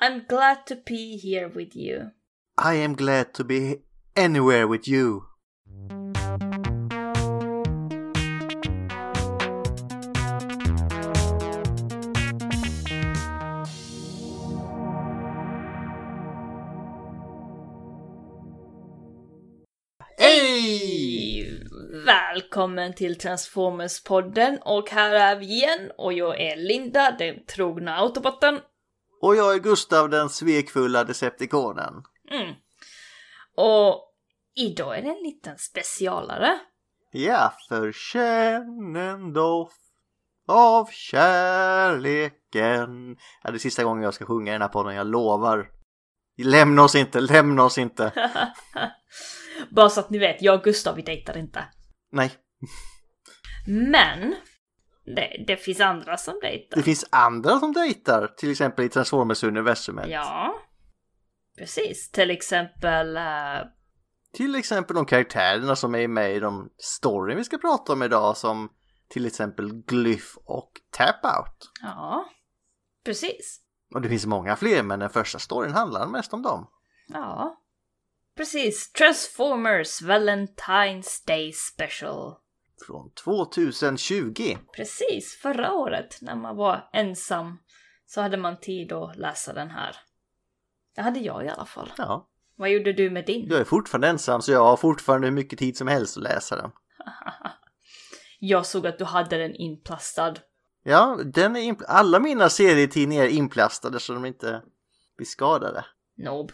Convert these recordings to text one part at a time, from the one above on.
I'm glad to be here with you. I am glad to be anywhere with you. Välkommen till Transformers-podden och här är vi igen och jag är Linda, den trogna autobotten. Och jag är Gustav den svekfulla Decepticonen. Mm. Och idag är det en liten specialare. Ja, för känn en doft av kärleken. Ja, det är sista gången jag ska sjunga i den här podden, jag lovar. Lämna oss inte, lämna oss inte. Bara så att ni vet, jag och Gustav vi dejtar inte. Nej, Men det, det finns andra som dejtar. det finns andra som dejtar, till exempel i Transformers-universumet. Ja, precis. Till exempel eh, Till exempel de karaktärerna som är med i de storyn vi ska prata om idag som till exempel Glyph och Tapout. Ja, precis. Och det finns många fler men den första storyn handlar mest om dem. Ja, precis. Transformers Valentine's Day Special. Från 2020. Precis, förra året när man var ensam så hade man tid att läsa den här. Det hade jag i alla fall. Ja, Vad gjorde du med din? jag är fortfarande ensam så jag har fortfarande hur mycket tid som helst att läsa den. Jag såg att du hade den inplastad. Ja, den är impl- alla mina serietidningar är inplastade så de inte blir skadade. Nob.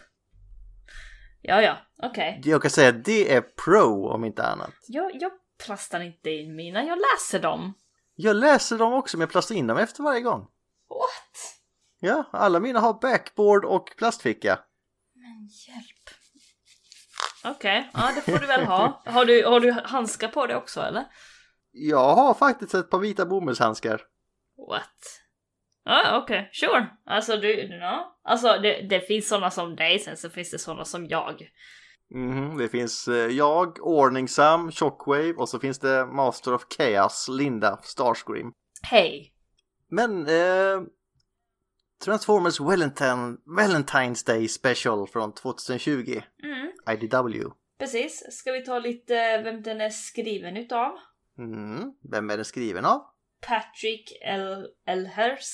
Ja, ja, okej. Jag kan säga att det är pro om inte annat. Jag, jag plastar inte in mina, jag läser dem. Jag läser dem också men jag plastar in dem efter varje gång. What? Ja, alla mina har backboard och plastficka. Men hjälp. Okej, ja det får du väl ha. Har du, har du handskar på det också eller? Jag har faktiskt ett par vita bomullshandskar. What? Ja, okej, sure. Alltså du, ja. Alltså det, det finns sådana som dig, sen så finns det sådana som jag. Mhm, det finns eh, jag, Ordningsam, Shockwave och så finns det Master of Chaos, Linda, Starscream. Hej! Men eh, Transformers Valentine, Valentine's Day Special från 2020, Mm, IDW. precis. Ska vi ta lite vem den är skriven utav? Mm. Vem är den skriven av? Patrick L. Elhers.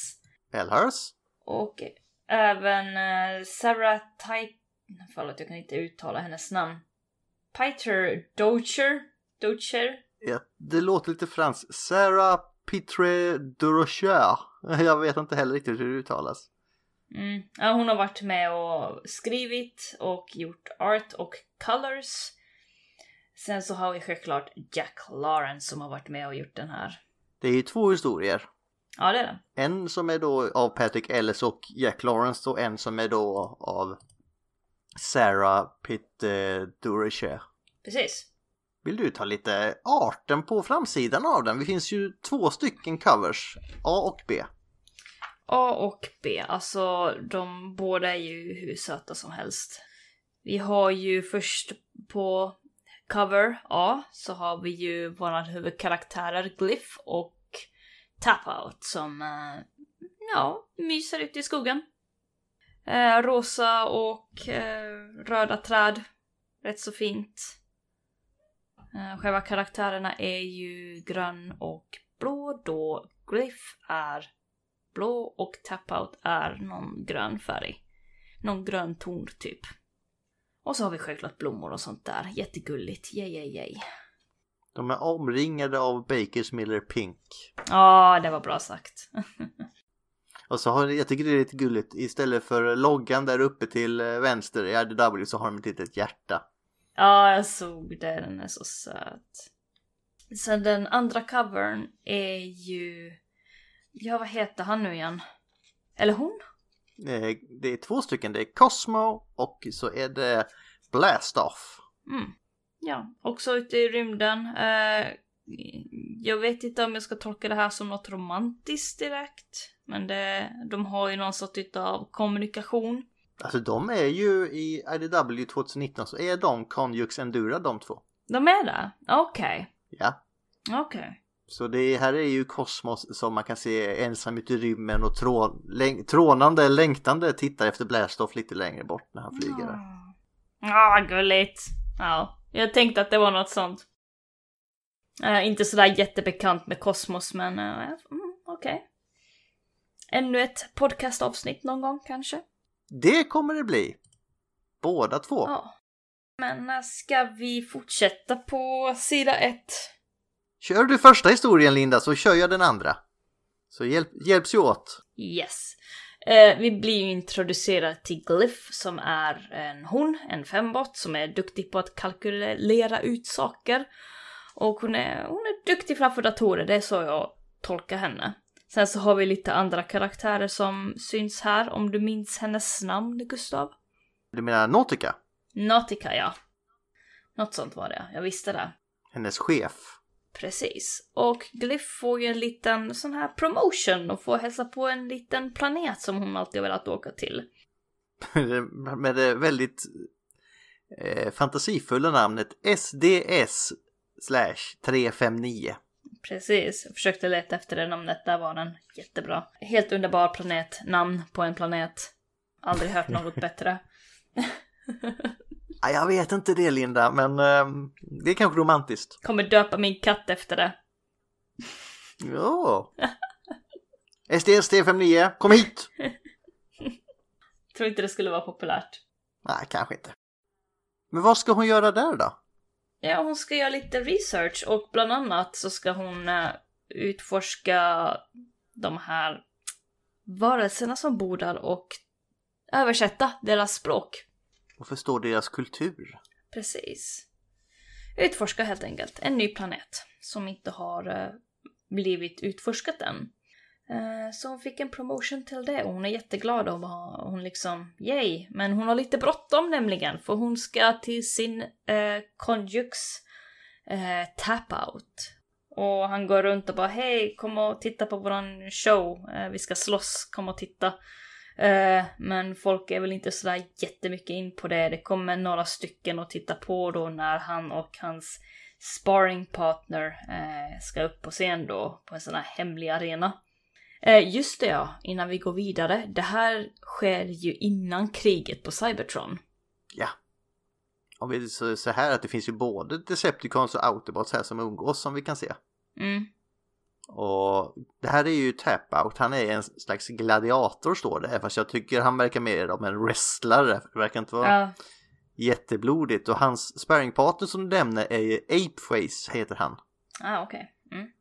Elhers. Och även eh, Sarah Ty... Förlåt, jag kan inte uttala hennes namn. Peter Docher. Docher. Ja, det låter lite franskt. Sarah Pitre Durocher. Jag vet inte heller riktigt hur det uttalas. Mm. Ja, hon har varit med och skrivit och gjort art och colors. Sen så har vi självklart Jack Lawrence som har varit med och gjort den här. Det är ju två historier. Ja, det är den. En som är då av Patrick Ellis och Jack Lawrence och en som är då av Sarah Pitt eh. Precis. Vill du ta lite arten på framsidan av den? Det finns ju två stycken covers, A och B. A och B, alltså de båda är ju hur söta som helst. Vi har ju först på cover A så har vi ju våra huvudkaraktärer Glyph och Tapout som, eh, ja, myser ute i skogen. Eh, rosa och eh, röda träd. Rätt så fint. Eh, själva karaktärerna är ju grön och blå då Glyph är blå och Tapout är någon grön färg. Någon grön ton typ. Och så har vi självklart blommor och sånt där. Jättegulligt. Yay, yay, yay. De är omringade av Bakers Miller Pink. Ja, det var bra sagt. Och så har jag tycker det är lite gulligt. Istället för loggan där uppe till eh, vänster i IDW så har de ett litet hjärta. Ja, jag såg det. Den är så söt. Sen den andra covern är ju... Ja, vad heter han nu igen? Eller hon? Eh, Det är två stycken. Det är Cosmo och så är det Blastoff. Mm. Ja, också ute i rymden. Eh, jag vet inte om jag ska tolka det här som något romantiskt direkt. Men det, de har ju någon sorts av kommunikation. Alltså de är ju i IDW 2019 så är de Conjux Endura de två. De är det? Okej. Ja. Okej. Så det här är ju kosmos som man kan se ensam ute i rymmen och trå, läng, trånande, längtande tittar efter Blastoff lite längre bort när han flyger. Ja, ah, gulligt. Ja, jag tänkte att det var något sånt. Uh, inte sådär jättebekant med kosmos, men uh, mm, okej. Okay. Ännu ett podcastavsnitt någon gång kanske? Det kommer det bli. Båda två. Ja. Men ska vi fortsätta på sida ett? Kör du första historien Linda så kör jag den andra. Så hjälp, hjälps ju åt. Yes. Eh, vi blir ju introducerade till Glyph som är en hon, en fembot som är duktig på att kalkylera ut saker. Och hon är, hon är duktig framför datorer, det är så jag tolkar henne. Sen så har vi lite andra karaktärer som syns här, om du minns hennes namn, Gustav? Du menar Nautica? Nautica, ja. Något sånt var det, jag visste det. Hennes chef. Precis. Och Glyph får ju en liten sån här promotion och får hälsa på en liten planet som hon alltid har velat åka till. Med det väldigt eh, fantasifulla namnet SDS slash 359. Precis, jag försökte leta efter det namnet, där var den jättebra. Helt underbar planet, namn på en planet. Aldrig hört något bättre. Jag vet inte det Linda, men um, det är kanske romantiskt. Kommer döpa min katt efter det. Ja. SDS 359, kom hit! Tror inte det skulle vara populärt. Nej, kanske inte. Men vad ska hon göra där då? Ja, hon ska göra lite research och bland annat så ska hon uh, utforska de här varelserna som bor där och översätta deras språk. Och förstå deras kultur. Precis. Utforska helt enkelt en ny planet som inte har uh, blivit utforskat än. Eh, så hon fick en promotion till det och hon är jätteglad och hon liksom, yay! Men hon har lite bråttom nämligen för hon ska till sin eh, conjux eh, tap-out. Och han går runt och bara hej, kom och titta på våran show, eh, vi ska slåss, kom och titta. Eh, men folk är väl inte sådär jättemycket in på det. Det kommer några stycken att titta på då när han och hans sparringpartner eh, ska upp på scen då på en sån här hemlig arena. Eh, just det ja, innan vi går vidare. Det här sker ju innan kriget på Cybertron. Ja. Om vi säger så här att det finns ju både Decepticons och Autobots här som umgås som vi kan se. Mm. Och det här är ju Tapout, han är en slags gladiator står det, fast jag tycker han verkar mer om en wrestlare. Det verkar inte vara ja. jätteblodigt och hans sparringpartner som du nämner är ju Apeface heter han. Ah, okej. Okay. Mm.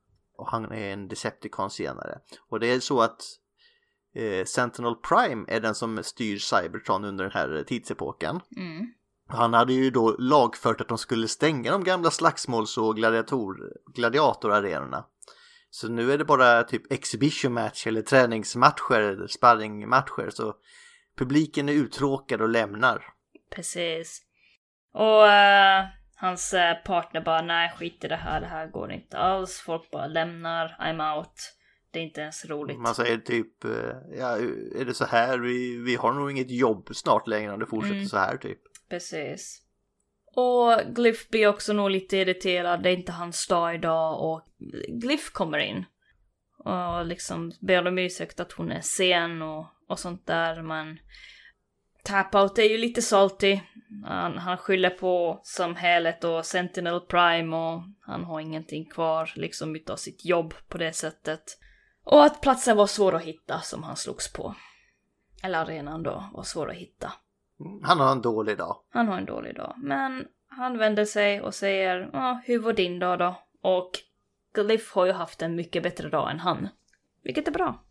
Och han är en Decepticon senare. Och det är så att eh, Sentinel Prime är den som styr Cybertron under den här tidsepoken. Mm. Han hade ju då lagfört att de skulle stänga de gamla slagsmåls och gladiator, gladiatorarenorna. Så nu är det bara typ exhibition match eller träningsmatcher eller sparringmatcher så publiken är uttråkad och lämnar. Precis. Och uh, hans uh, partner bara nej skit i det här, det här går inte alls. Folk bara lämnar, I'm out. Det är inte ens roligt. Man säger typ, uh, ja är det så här, vi, vi har nog inget jobb snart längre om det fortsätter mm. så här typ. Precis. Och Glyph blir också nog lite irriterad, det är inte hans dag idag och Glyph kommer in. Och liksom ber om ursäkt att hon är sen och, och sånt där men Tapout är ju lite salty. Han, han skyller på samhället och Sentinel Prime och han har ingenting kvar liksom utav sitt jobb på det sättet. Och att platsen var svår att hitta som han slogs på. Eller arenan då var svår att hitta. Han har en dålig dag. Han har en dålig dag. Men han vänder sig och säger ja, hur var din dag då? Och Glyph har ju haft en mycket bättre dag än han. Vilket är bra.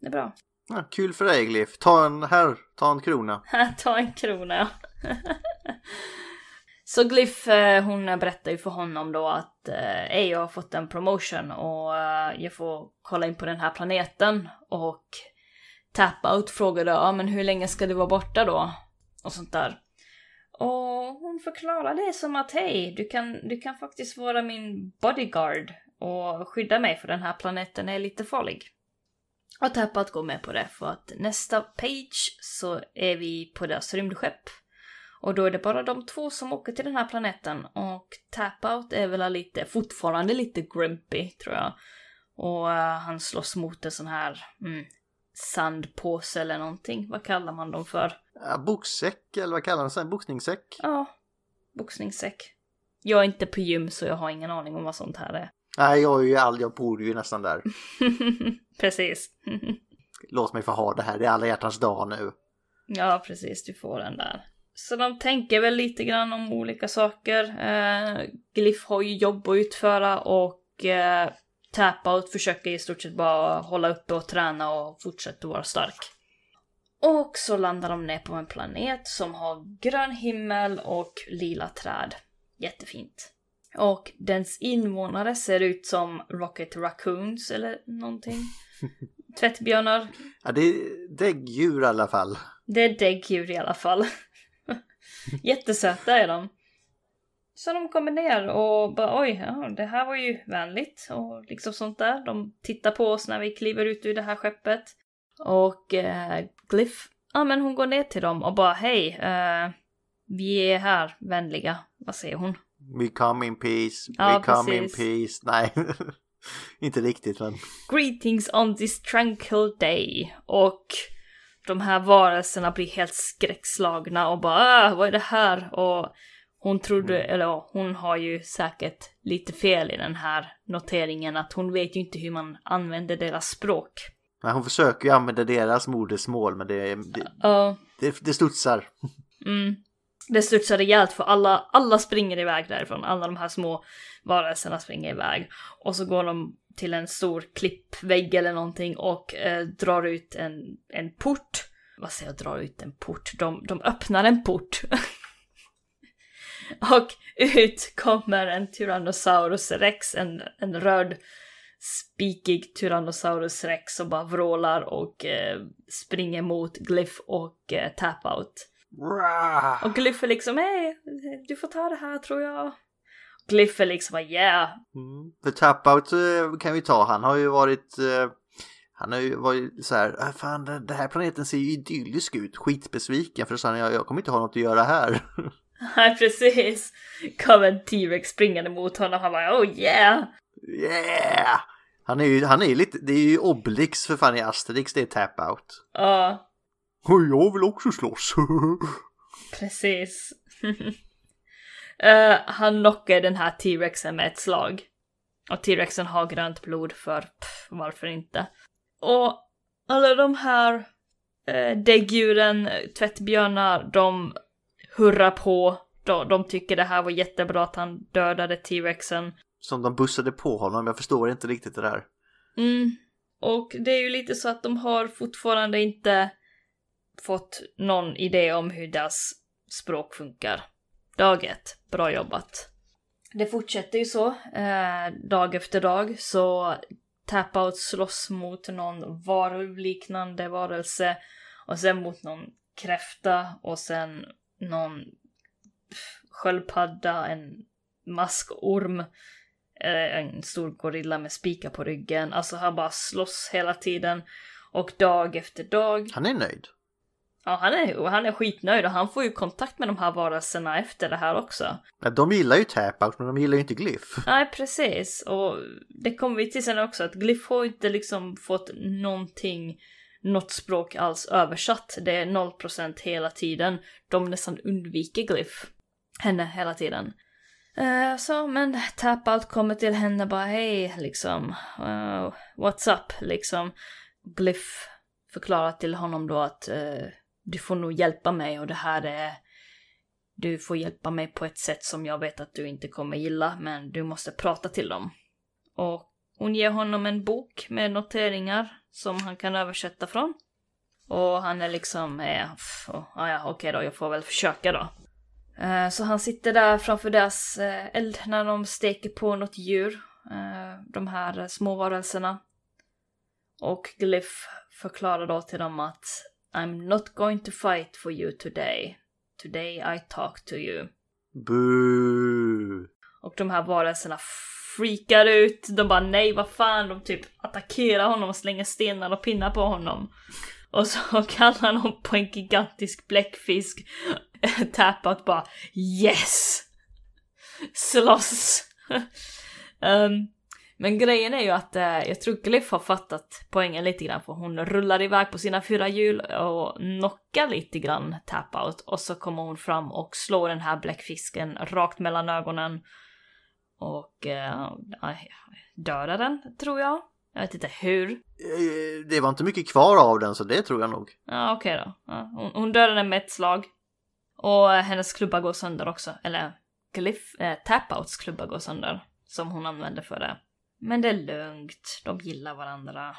Det är bra. Ja, kul för dig Glif. Ta en här, ta en krona. ta en krona, ja. Så Glyph, eh, hon berättar ju för honom då att eh, jag har fått en promotion och eh, jag får kolla in på den här planeten och Tapout frågade ja men hur länge ska du vara borta då? och sånt där. Och hon förklarar det som att hej, du kan, du kan faktiskt vara min bodyguard och skydda mig för den här planeten är lite farlig. Och Tappat går med på det för att nästa page så är vi på deras rymdskepp. Och då är det bara de två som åker till den här planeten och Tapout är väl lite, fortfarande lite grumpy tror jag. Och uh, han slåss mot en sån här mm, sandpåse eller någonting. Vad kallar man dem för? Ja, boxsäck eller vad kallar man det? Boxningssäck? Ja, boxningssäck. Jag är inte på gym så jag har ingen aning om vad sånt här är. Nej, jag är ju all, jag bor ju nästan där. precis. Låt mig få ha det här, det är alla hjärtans dag nu. Ja, precis, du får den där. Så de tänker väl lite grann om olika saker. Eh, Glyph har ju jobb att utföra och eh, Tapout försöker i stort sett bara hålla uppe och träna och fortsätta vara stark. Och så landar de ner på en planet som har grön himmel och lila träd. Jättefint. Och dens invånare ser ut som Rocket Raccoons eller någonting. Tvättbjörnar. Ja, det är däggdjur i alla fall. Det är däggdjur i alla fall. Jättesöta är de. Så de kommer ner och bara oj, ja, det här var ju vänligt och liksom sånt där. De tittar på oss när vi kliver ut ur det här skeppet. Och eh, Glyph, ja men hon går ner till dem och bara hej, eh, vi är här, vänliga. Vad säger hon? We come in peace, Ja, we come precis. in peace. Nej, inte riktigt men. Greetings on this tranquil day. Och de här varelserna blir helt skräckslagna och bara ah, vad är det här? Och hon trodde, eller ja, hon har ju säkert lite fel i den här noteringen att hon vet ju inte hur man använder deras språk. Men hon försöker ju använda deras modersmål men det, det, Ja, det, det studsar. mm. Det studsar rejält för alla, alla springer iväg därifrån. Alla de här små varelserna springer iväg. Och så går de till en stor klippvägg eller någonting och eh, drar ut en, en port. Vad säger jag, drar ut en port? De, de öppnar en port. och ut kommer en Tyrannosaurus rex, en, en röd spikig Tyrannosaurus rex som bara vrålar och eh, springer mot Glyph och eh, Tapout. Och Glyph är liksom hej, du får ta det här tror jag. Glyph är liksom yeah. Mm. För Tapout eh, kan vi ta, han har ju varit eh, han har ju varit så här, "Ah, fan den här planeten ser ju idyllisk ut, skitbesviken för så jag, jag kommer inte ha något att göra här. Nej precis. Kom en T-Rex springande mot honom, han bara oh yeah. Yeah! Han är ju, han är lite, det är ju Obelix för fan i Asterix, det är Tapout. Ja, jag vill också slåss. precis. Eh, han knockar den här T-Rexen med ett slag. Och T-Rexen har grönt blod för pff, varför inte. Och alla de här eh, däggdjuren, tvättbjörnar, de hurrar på. De, de tycker det här var jättebra att han dödade T-Rexen. Som de bussade på honom, jag förstår inte riktigt det där. Mm. Och det är ju lite så att de har fortfarande inte fått någon idé om hur deras språk funkar. Dag ett, bra jobbat. Det fortsätter ju så, eh, dag efter dag, så Tapout slåss mot någon varulvliknande varelse och sen mot någon kräfta och sen någon sköldpadda, en maskorm, eh, en stor gorilla med spikar på ryggen. Alltså han bara slåss hela tiden. Och dag efter dag. Han är nöjd. Ja, han är, han är skitnöjd och han får ju kontakt med de här varelserna efter det här också. Ja, de gillar ju Tapout men de gillar ju inte Glyph. Nej, precis. Och det kommer vi till sen också, att Glyph har inte liksom fått någonting, något språk alls översatt. Det är 0% hela tiden. De nästan undviker Glyph. Henne hela tiden. Eh, så, men Tapout kommer till henne bara hej, liksom. Uh, what's up, liksom. Glyph förklarar till honom då att eh, du får nog hjälpa mig och det här är... Du får hjälpa mig på ett sätt som jag vet att du inte kommer gilla, men du måste prata till dem. Och hon ger honom en bok med noteringar som han kan översätta från. Och han är liksom, eh, pff, oh, ah, ja okej då, jag får väl försöka då. Eh, så han sitter där framför deras eh, eld när de steker på något djur. Eh, de här små varelserna. Och Glyph förklarar då till dem att I'm not going to fight for you today. Today I talk to you. Boo! Och de här varelserna freakar ut. De bara nej, vad fan. De typ attackerar honom och slänger stenar och pinnar på honom. Och så kallar de på en gigantisk bläckfisk Tap-out bara yes! Slåss! um, men grejen är ju att uh, jag tror Glyff har fattat poängen lite grann för hon rullar iväg på sina fyra hjul och knockar lite grann tap-out och så kommer hon fram och slår den här bläckfisken rakt mellan ögonen och uh, dödar den, tror jag. Jag vet inte hur. Eh, det var inte mycket kvar av den så det tror jag nog. Ja okej okay då. Ja, hon, hon dödar den med ett slag. Och hennes klubba går sönder också. Eller Glyff, äh, Tapouts klubba går sönder. Som hon använder för det. Men det är lugnt, de gillar varandra.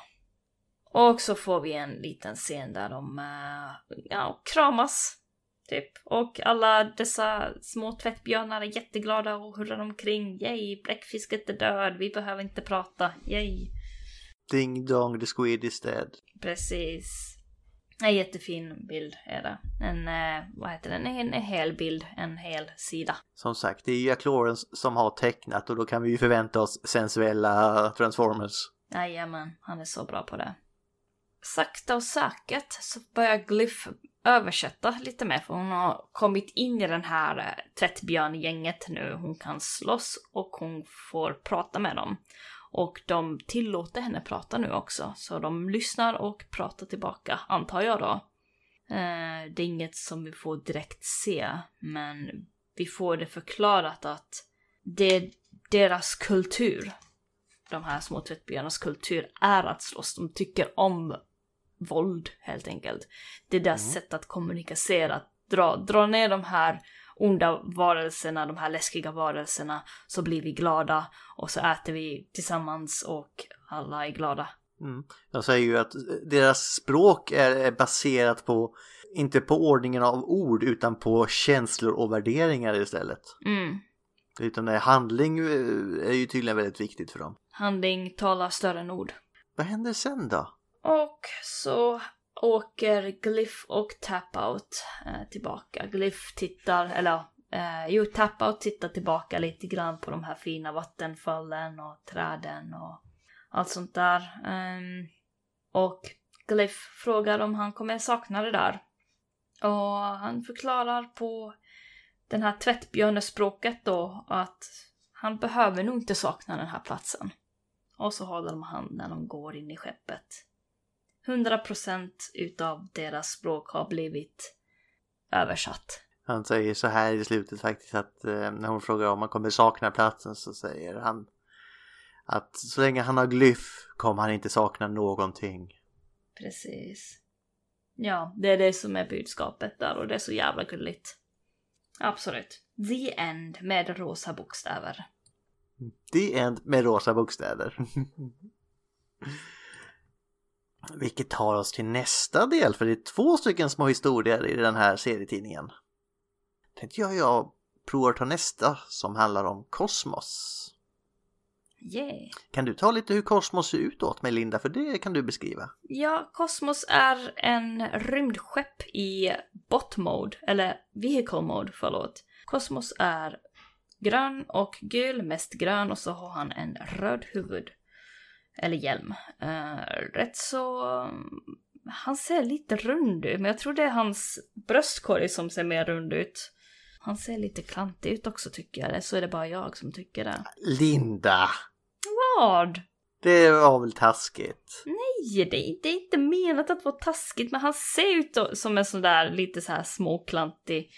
Och så får vi en liten scen där de äh, ja, kramas. Typ. Och alla dessa små tvättbjörnar är jätteglada och hurrar omkring. Yay, bläckfisket är död, vi behöver inte prata. Yay. Ding dong, the squid is dead. Precis. En jättefin bild är det. En, eh, vad heter den, en, en hel bild, en hel sida. Som sagt, det är Jack Lawrence som har tecknat och då kan vi ju förvänta oss sensuella Transformers. Jajamän, han är så bra på det. Sakta och säkert så börjar Glyph översätta lite mer för hon har kommit in i den här eh, tvättbjörngänget nu. Hon kan slåss och hon får prata med dem. Och de tillåter henne prata nu också, så de lyssnar och pratar tillbaka, antar jag då. Eh, det är inget som vi får direkt se, men vi får det förklarat att det är deras kultur, de här små tvättbyarnas kultur, är att slåss. De tycker om våld, helt enkelt. Det är deras mm. sätt att kommunicera, att dra, dra ner de här onda varelserna, de här läskiga varelserna, så blir vi glada och så äter vi tillsammans och alla är glada. Mm. Säger ju att deras språk är baserat på, inte på ordningen av ord utan på känslor och värderingar istället. Mm. Utan det handling eh, är ju tydligen väldigt viktigt för dem. Handling talar större än ord. Vad händer sen då? Och så åker Glyff och Tapout eh, tillbaka. Glyff tittar, eller eh, jo, Tapout tittar tillbaka lite grann på de här fina vattenfallen och träden och allt sånt där. Um, och Glyff frågar om han kommer sakna det där. Och han förklarar på den här tvättbjörnespråket då att han behöver nog inte sakna den här platsen. Och så håller de hand när de går in i skeppet. 100% utav deras språk har blivit översatt. Han säger så här i slutet faktiskt att eh, när hon frågar om han kommer sakna platsen så säger han att så länge han har glyff kommer han inte sakna någonting. Precis. Ja, det är det som är budskapet där och det är så jävla gulligt. Absolut. The End med rosa bokstäver. The End med rosa bokstäver. Vilket tar oss till nästa del, för det är två stycken små historier i den här serietidningen. Tänkte jag jag provar ta nästa som handlar om kosmos. Yeah. Kan du ta lite hur kosmos ser ut åt mig Linda, för det kan du beskriva. Ja, kosmos är en rymdskepp i bot mode, eller vehicle mode, förlåt. Kosmos är grön och gul, mest grön och så har han en röd huvud eller hjälm. Uh, rätt så... Han ser lite rund ut, men jag tror det är hans bröstkorg som ser mer rund ut. Han ser lite klantig ut också tycker jag, så är det bara jag som tycker det. Linda! Vad? Det var väl taskigt? Nej, det, det är inte menat att vara taskigt, men han ser ut som en sån där lite så här småklantig,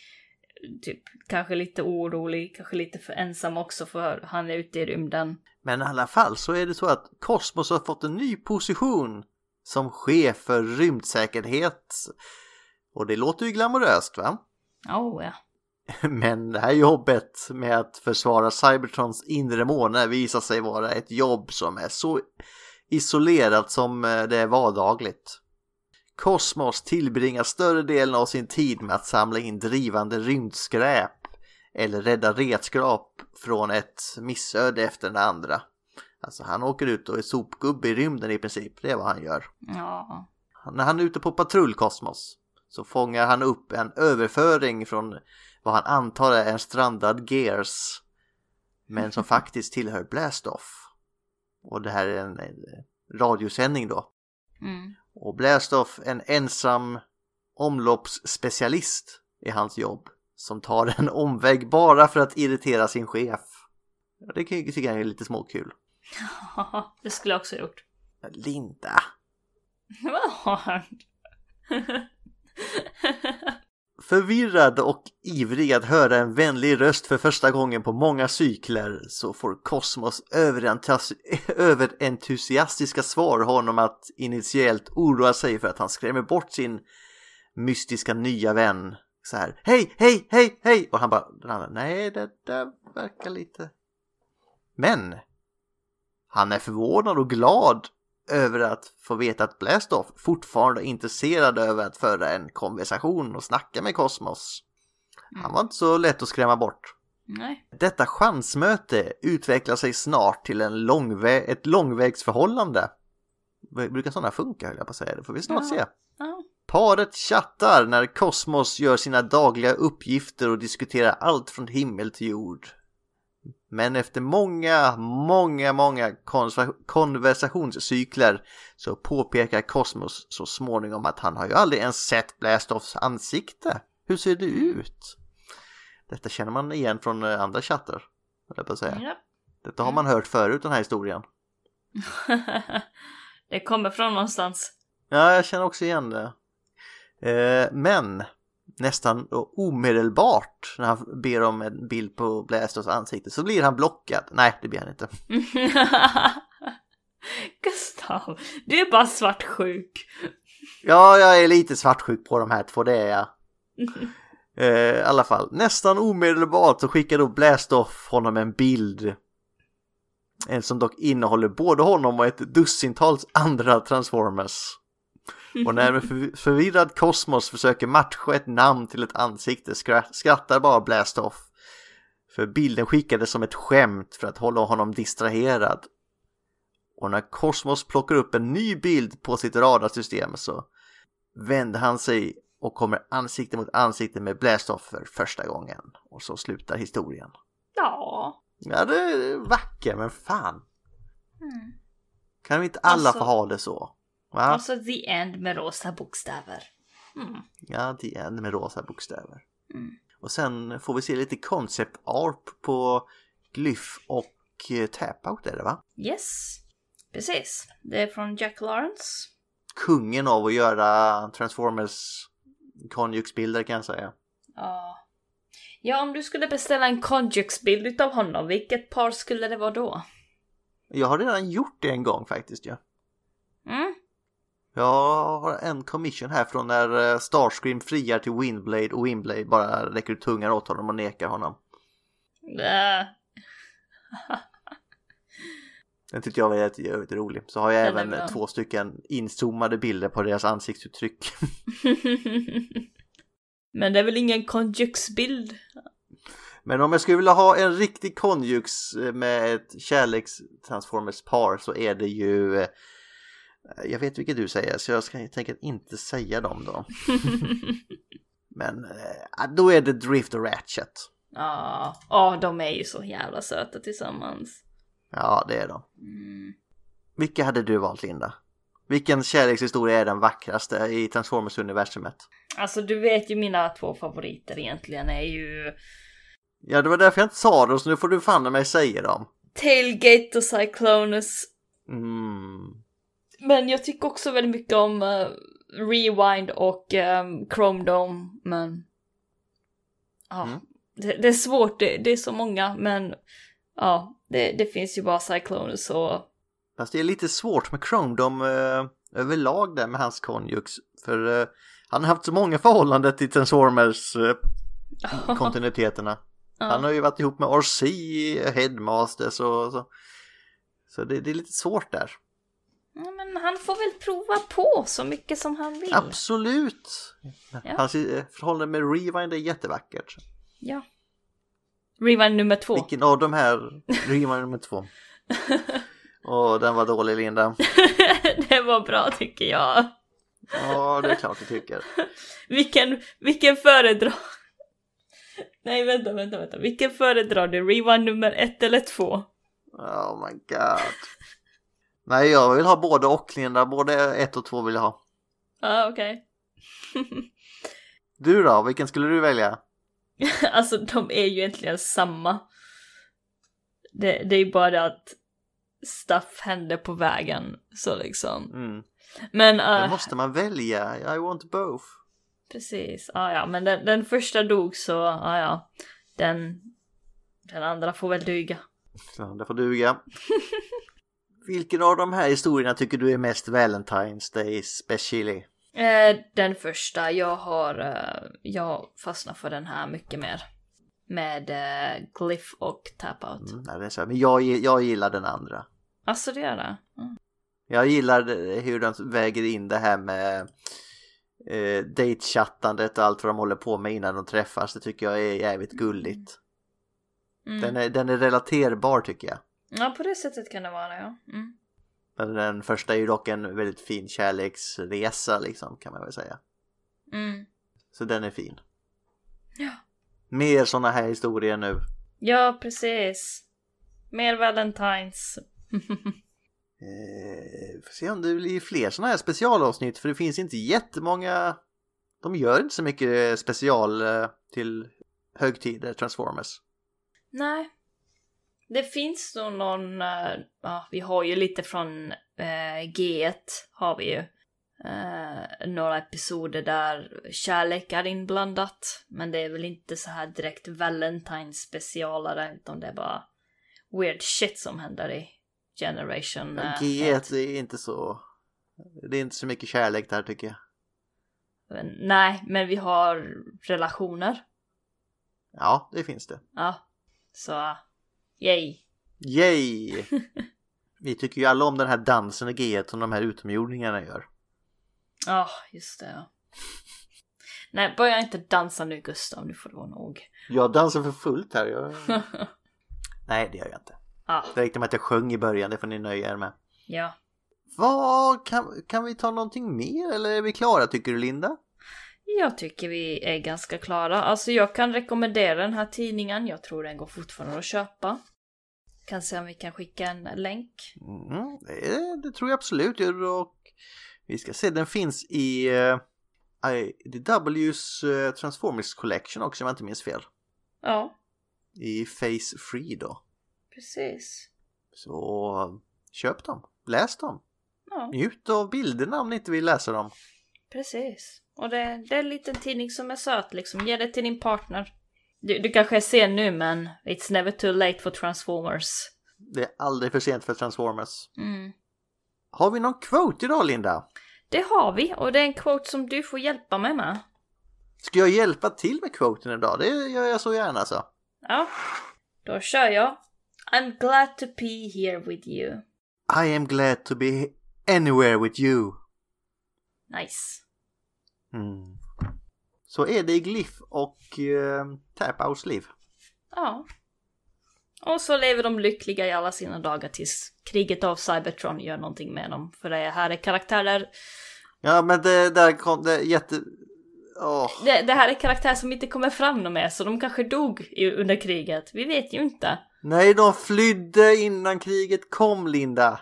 typ kanske lite orolig, kanske lite för ensam också för han är ute i rymden. Men i alla fall så är det så att Cosmos har fått en ny position som chef för rymdsäkerhet. Och det låter ju glamoröst va? Oh ja. Men det här jobbet med att försvara Cybertrons inre måne visar sig vara ett jobb som är så isolerat som eh, det är vardagligt. Cosmos tillbringar större delen av sin tid med att samla in drivande rymdskräp eller rädda redskap från ett missöde efter det andra. Alltså han åker ut och är sopgubbe i rymden i princip, det är vad han gör. Ja. När han är ute på patrullkosmos så fångar han upp en överföring från vad han antar är en strandad Gears. Men som faktiskt tillhör Blastoff. Och det här är en radiosändning då. Mm. Och Blastoff, en ensam omloppsspecialist i hans jobb som tar en omväg bara för att irritera sin chef. Ja, det tycker jag är lite småkul. Ja, det skulle jag också ha gjort. Linda. Vad? Förvirrad och ivrig att höra en vänlig röst för första gången på många cykler så får Kosmos överentusiastiska svar honom att initiellt oroa sig för att han skrämmer bort sin mystiska nya vän. Så här, hej, hej, hej, hej! Och han bara, nej, det där verkar lite... Men han är förvånad och glad över att få veta att Blastoff fortfarande är intresserad över att föra en konversation och snacka med Kosmos. Han var inte så lätt att skrämma bort. Nej. Detta chansmöte utvecklar sig snart till en långvä ett långvägsförhållande. Brukar sådana funka höll jag på att säga, det får vi snart Ja. se. Ja. Paret chattar när Kosmos gör sina dagliga uppgifter och diskuterar allt från himmel till jord. Men efter många, många, många konver- konversationscykler så påpekar Kosmos så småningom att han har ju aldrig ens sett Blastoffs ansikte. Hur ser det ut? Detta känner man igen från eh, andra chattar, höll jag på säga. Ja. Detta har man hört förut den här historien. det kommer från någonstans. Ja, jag känner också igen det. Eh, men nästan omedelbart när han ber om en bild på Blasters ansikte så blir han blockad. Nej, det blir han inte. Gustav, du är bara svartsjuk. Ja, jag är lite svartsjuk på de här två, det är jag. Eh, I alla fall, nästan omedelbart så skickar då Blastoff honom en bild. En som dock innehåller både honom och ett dussintals andra Transformers. Och när en förv- förvirrad Kosmos försöker matcha ett namn till ett ansikte skra- skrattar bara Blastoff. För bilden skickades som ett skämt för att hålla honom distraherad. Och när Kosmos plockar upp en ny bild på sitt radarsystem så vänder han sig och kommer ansikte mot ansikte med Blastoff för första gången. Och så slutar historien. Ja. Ja, det är vackert, men fan. Mm. Kan vi inte alla Alltså- få ha det så? Va? Alltså the end med rosa bokstäver. Mm. Ja, det är en med rosa bokstäver. Mm. Och sen får vi se lite concept art på Glyph och eh, Tapout är det va? Yes, precis. Det är från Jack Lawrence. Kungen av att göra Transformers konjuxbilder kan jag säga. Ja. Ja, om du skulle beställa en Conjux-bild utav honom, vilket par skulle det vara då? Jag har redan gjort det en gång faktiskt ja. Jag har en commission här från när eh, Starscream friar till Windblade och Windblade bara räcker ut tungan åt honom och nekar honom. Äh. Den tyckte jag var jätte, jätte rolig. Så har jag Den även bra. två stycken inzoomade bilder på deras ansiktsuttryck. Men det är väl ingen Conjux-bild? Men om jag skulle vilja ha en riktig konjux eh, med ett kärleks-transformers par så är det ju eh, jag vet vilket du säger så jag ska helt enkelt inte säga dem då. Men eh, då är det Drift och Ratchet. Ja, ja, de är ju så jävla söta tillsammans. Ja, det är de. Mm. Vilka hade du valt Linda? Vilken kärlekshistoria är den vackraste i Transformers-universumet? Alltså du vet ju mina två favoriter egentligen är ju Ja, det var därför jag inte sa det så nu får du fan mig säga dem. Tailgate och Cyclonus. Mm. Men jag tycker också väldigt mycket om eh, Rewind och um, Chrome Dome, men... Ja, Mm. det, det är svårt, det, det är så många, men ja, det, det finns ju bara Cyclonus och... Fast det är lite svårt med Chrome de eh, överlag där med hans konjux. För eh, han har haft så många förhållanden till Transformers kontinuiteterna. Han har ju varit ihop med RC, Headmasters och så. Så det, det är lite svårt där. Han får väl prova på så mycket som han vill. Absolut! Ja. Hans eh, förhållande med Rewind är jättevackert. Ja. Rewind nummer två. Vilken av de här, Rewind nummer två. Åh, den var dålig Linda. det var bra tycker jag. Ja, det är klart du tycker. Vilken, vilken föredrar... Nej, vänta, vänta, vänta. Vilken föredrar du? Rewind nummer ett eller två? Oh my god. Nej, jag vill ha både och Linda. Både ett och två vill jag ha. Ja, okej. Du då, vilken skulle du välja? alltså de är ju egentligen samma. Det, det är ju bara det att stuff händer på vägen, så liksom. Mm. Men... Uh, måste man välja, I want both. precis, ah, ja men den, den första dog så, ah, ja. Den, den andra får väl duga. Så det får duga. Vilken av de här historierna tycker du är mest Valentine's Day specially? Eh, den första, jag har, eh, jag fastnar för den här mycket mer. Med eh, Glyph och Tap Out. Mm, nej, det är så men jag, jag gillar den andra. Alltså det gör det? Mm. Jag gillar hur de väger in det här med eh, datechattandet och allt vad de håller på med innan de träffas. Det tycker jag är jävligt gulligt. Mm. Den, är, den är relaterbar tycker jag. Ja, på det sättet kan det vara, ja. Mm. Men den första är ju dock en väldigt fin kärleksresa liksom kan man väl säga. Mm. Så den är fin. Ja. Mer sådana här historier nu. Ja, precis. Mer Valentines. Eh, får se om det blir fler sådana här specialavsnitt för det finns inte jättemånga. De gör inte så mycket special eh, till högtider, Transformers. Nej. Det finns nog någon, eh, ja vi har ju lite från eh, G1 har vi ju. Eh, några episoder där kärlek är inblandat. Men det är väl inte så här direkt Valentine specialare utan det är bara weird shit som händer i Generation. eh, G1 är inte så... Det är inte så mycket kärlek där tycker jag. Men, nej, men vi har relationer. Ja, det finns det. Ja. Så, yay. Yay! Vi tycker ju alla om den här dansen i G1 som de här utomjordingarna gör. Ja, just det. Ja. Nej, börja inte dansa nu Gustav, nu får det vara nog. Jag dansar för fullt här. Jag... Nej, det gör jag inte. ah, Det räckte med att jag sjöng i början, det får ni nöja er med. ja. Vad, kan, kan vi ta någonting mer eller är vi klara tycker du Linda? Jag tycker vi är ganska klara. Alltså jag kan rekommendera den här tidningen. Jag tror den går fortfarande att köpa. Kan se om vi kan skicka en länk. Mm, det, det tror jag absolut. Och vi ska se, den finns i uh, IDW's uh, Transformers Collection också om jag inte minns fel. Ja, I Face Free då. precis. Så köp dem, läs dem. Ja, Njut av bilderna om ni inte vill läsa dem. precis. Och det, det är en liten tidning som är söt liksom. Ge det till din partner. Du, du kanske är sen nu men it's never too late for Transformers. Det är aldrig för sent för Transformers. Mm. Har vi någon quote idag Linda? Det har vi och det är en quote som du får hjälpa mig med. Ska jag hjälpa till med quoten idag? Det gör jag så gärna så. Ja, då kör jag. I'm glad to be here with you. I am glad to be anywhere with you. Nice. Mm. Så är det i Glyph och uh, Taphouse liv. Ja. Och så lever de lyckliga i alla sina dagar tills kriget av Cybertron gör någonting med dem. För det här är karaktärer... Ja men det där kom det jätte... Åh. Det, det här är karaktärer som inte kommer fram något mer, så de kanske dog i, under kriget. Vi vet ju inte. Nej, de flydde innan kriget kom Linda.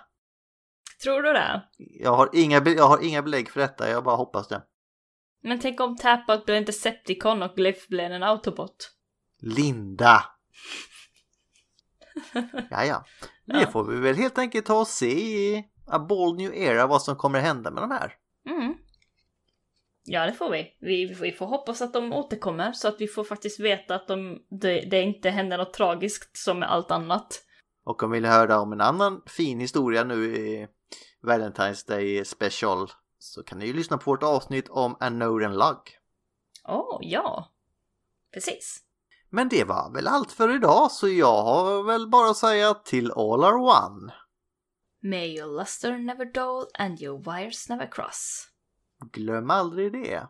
Tror du det? Jag har inga, jag har inga belägg för detta, jag bara hoppas det. Men tänk om Tapat blir en Decepticon och Glyph blir en Autobot. Linda! Ja, ja. Det får vi väl helt enkelt ta och se i A Bold New Era vad som kommer hända med de här. Mm. Ja, det får vi. vi. Vi får hoppas att de återkommer så att vi får faktiskt veta att de, det, det inte händer något tragiskt som med allt annat. Och om vi vill höra om en annan fin historia nu i Valentine's Day Special så kan ni ju lyssna på vårt avsnitt om Anoran Lug. Åh, oh, ja. Precis. Men det var väl allt för idag så jag har väl bara att säga till all are one. May your luster never dull and your wires never cross. Glöm aldrig det.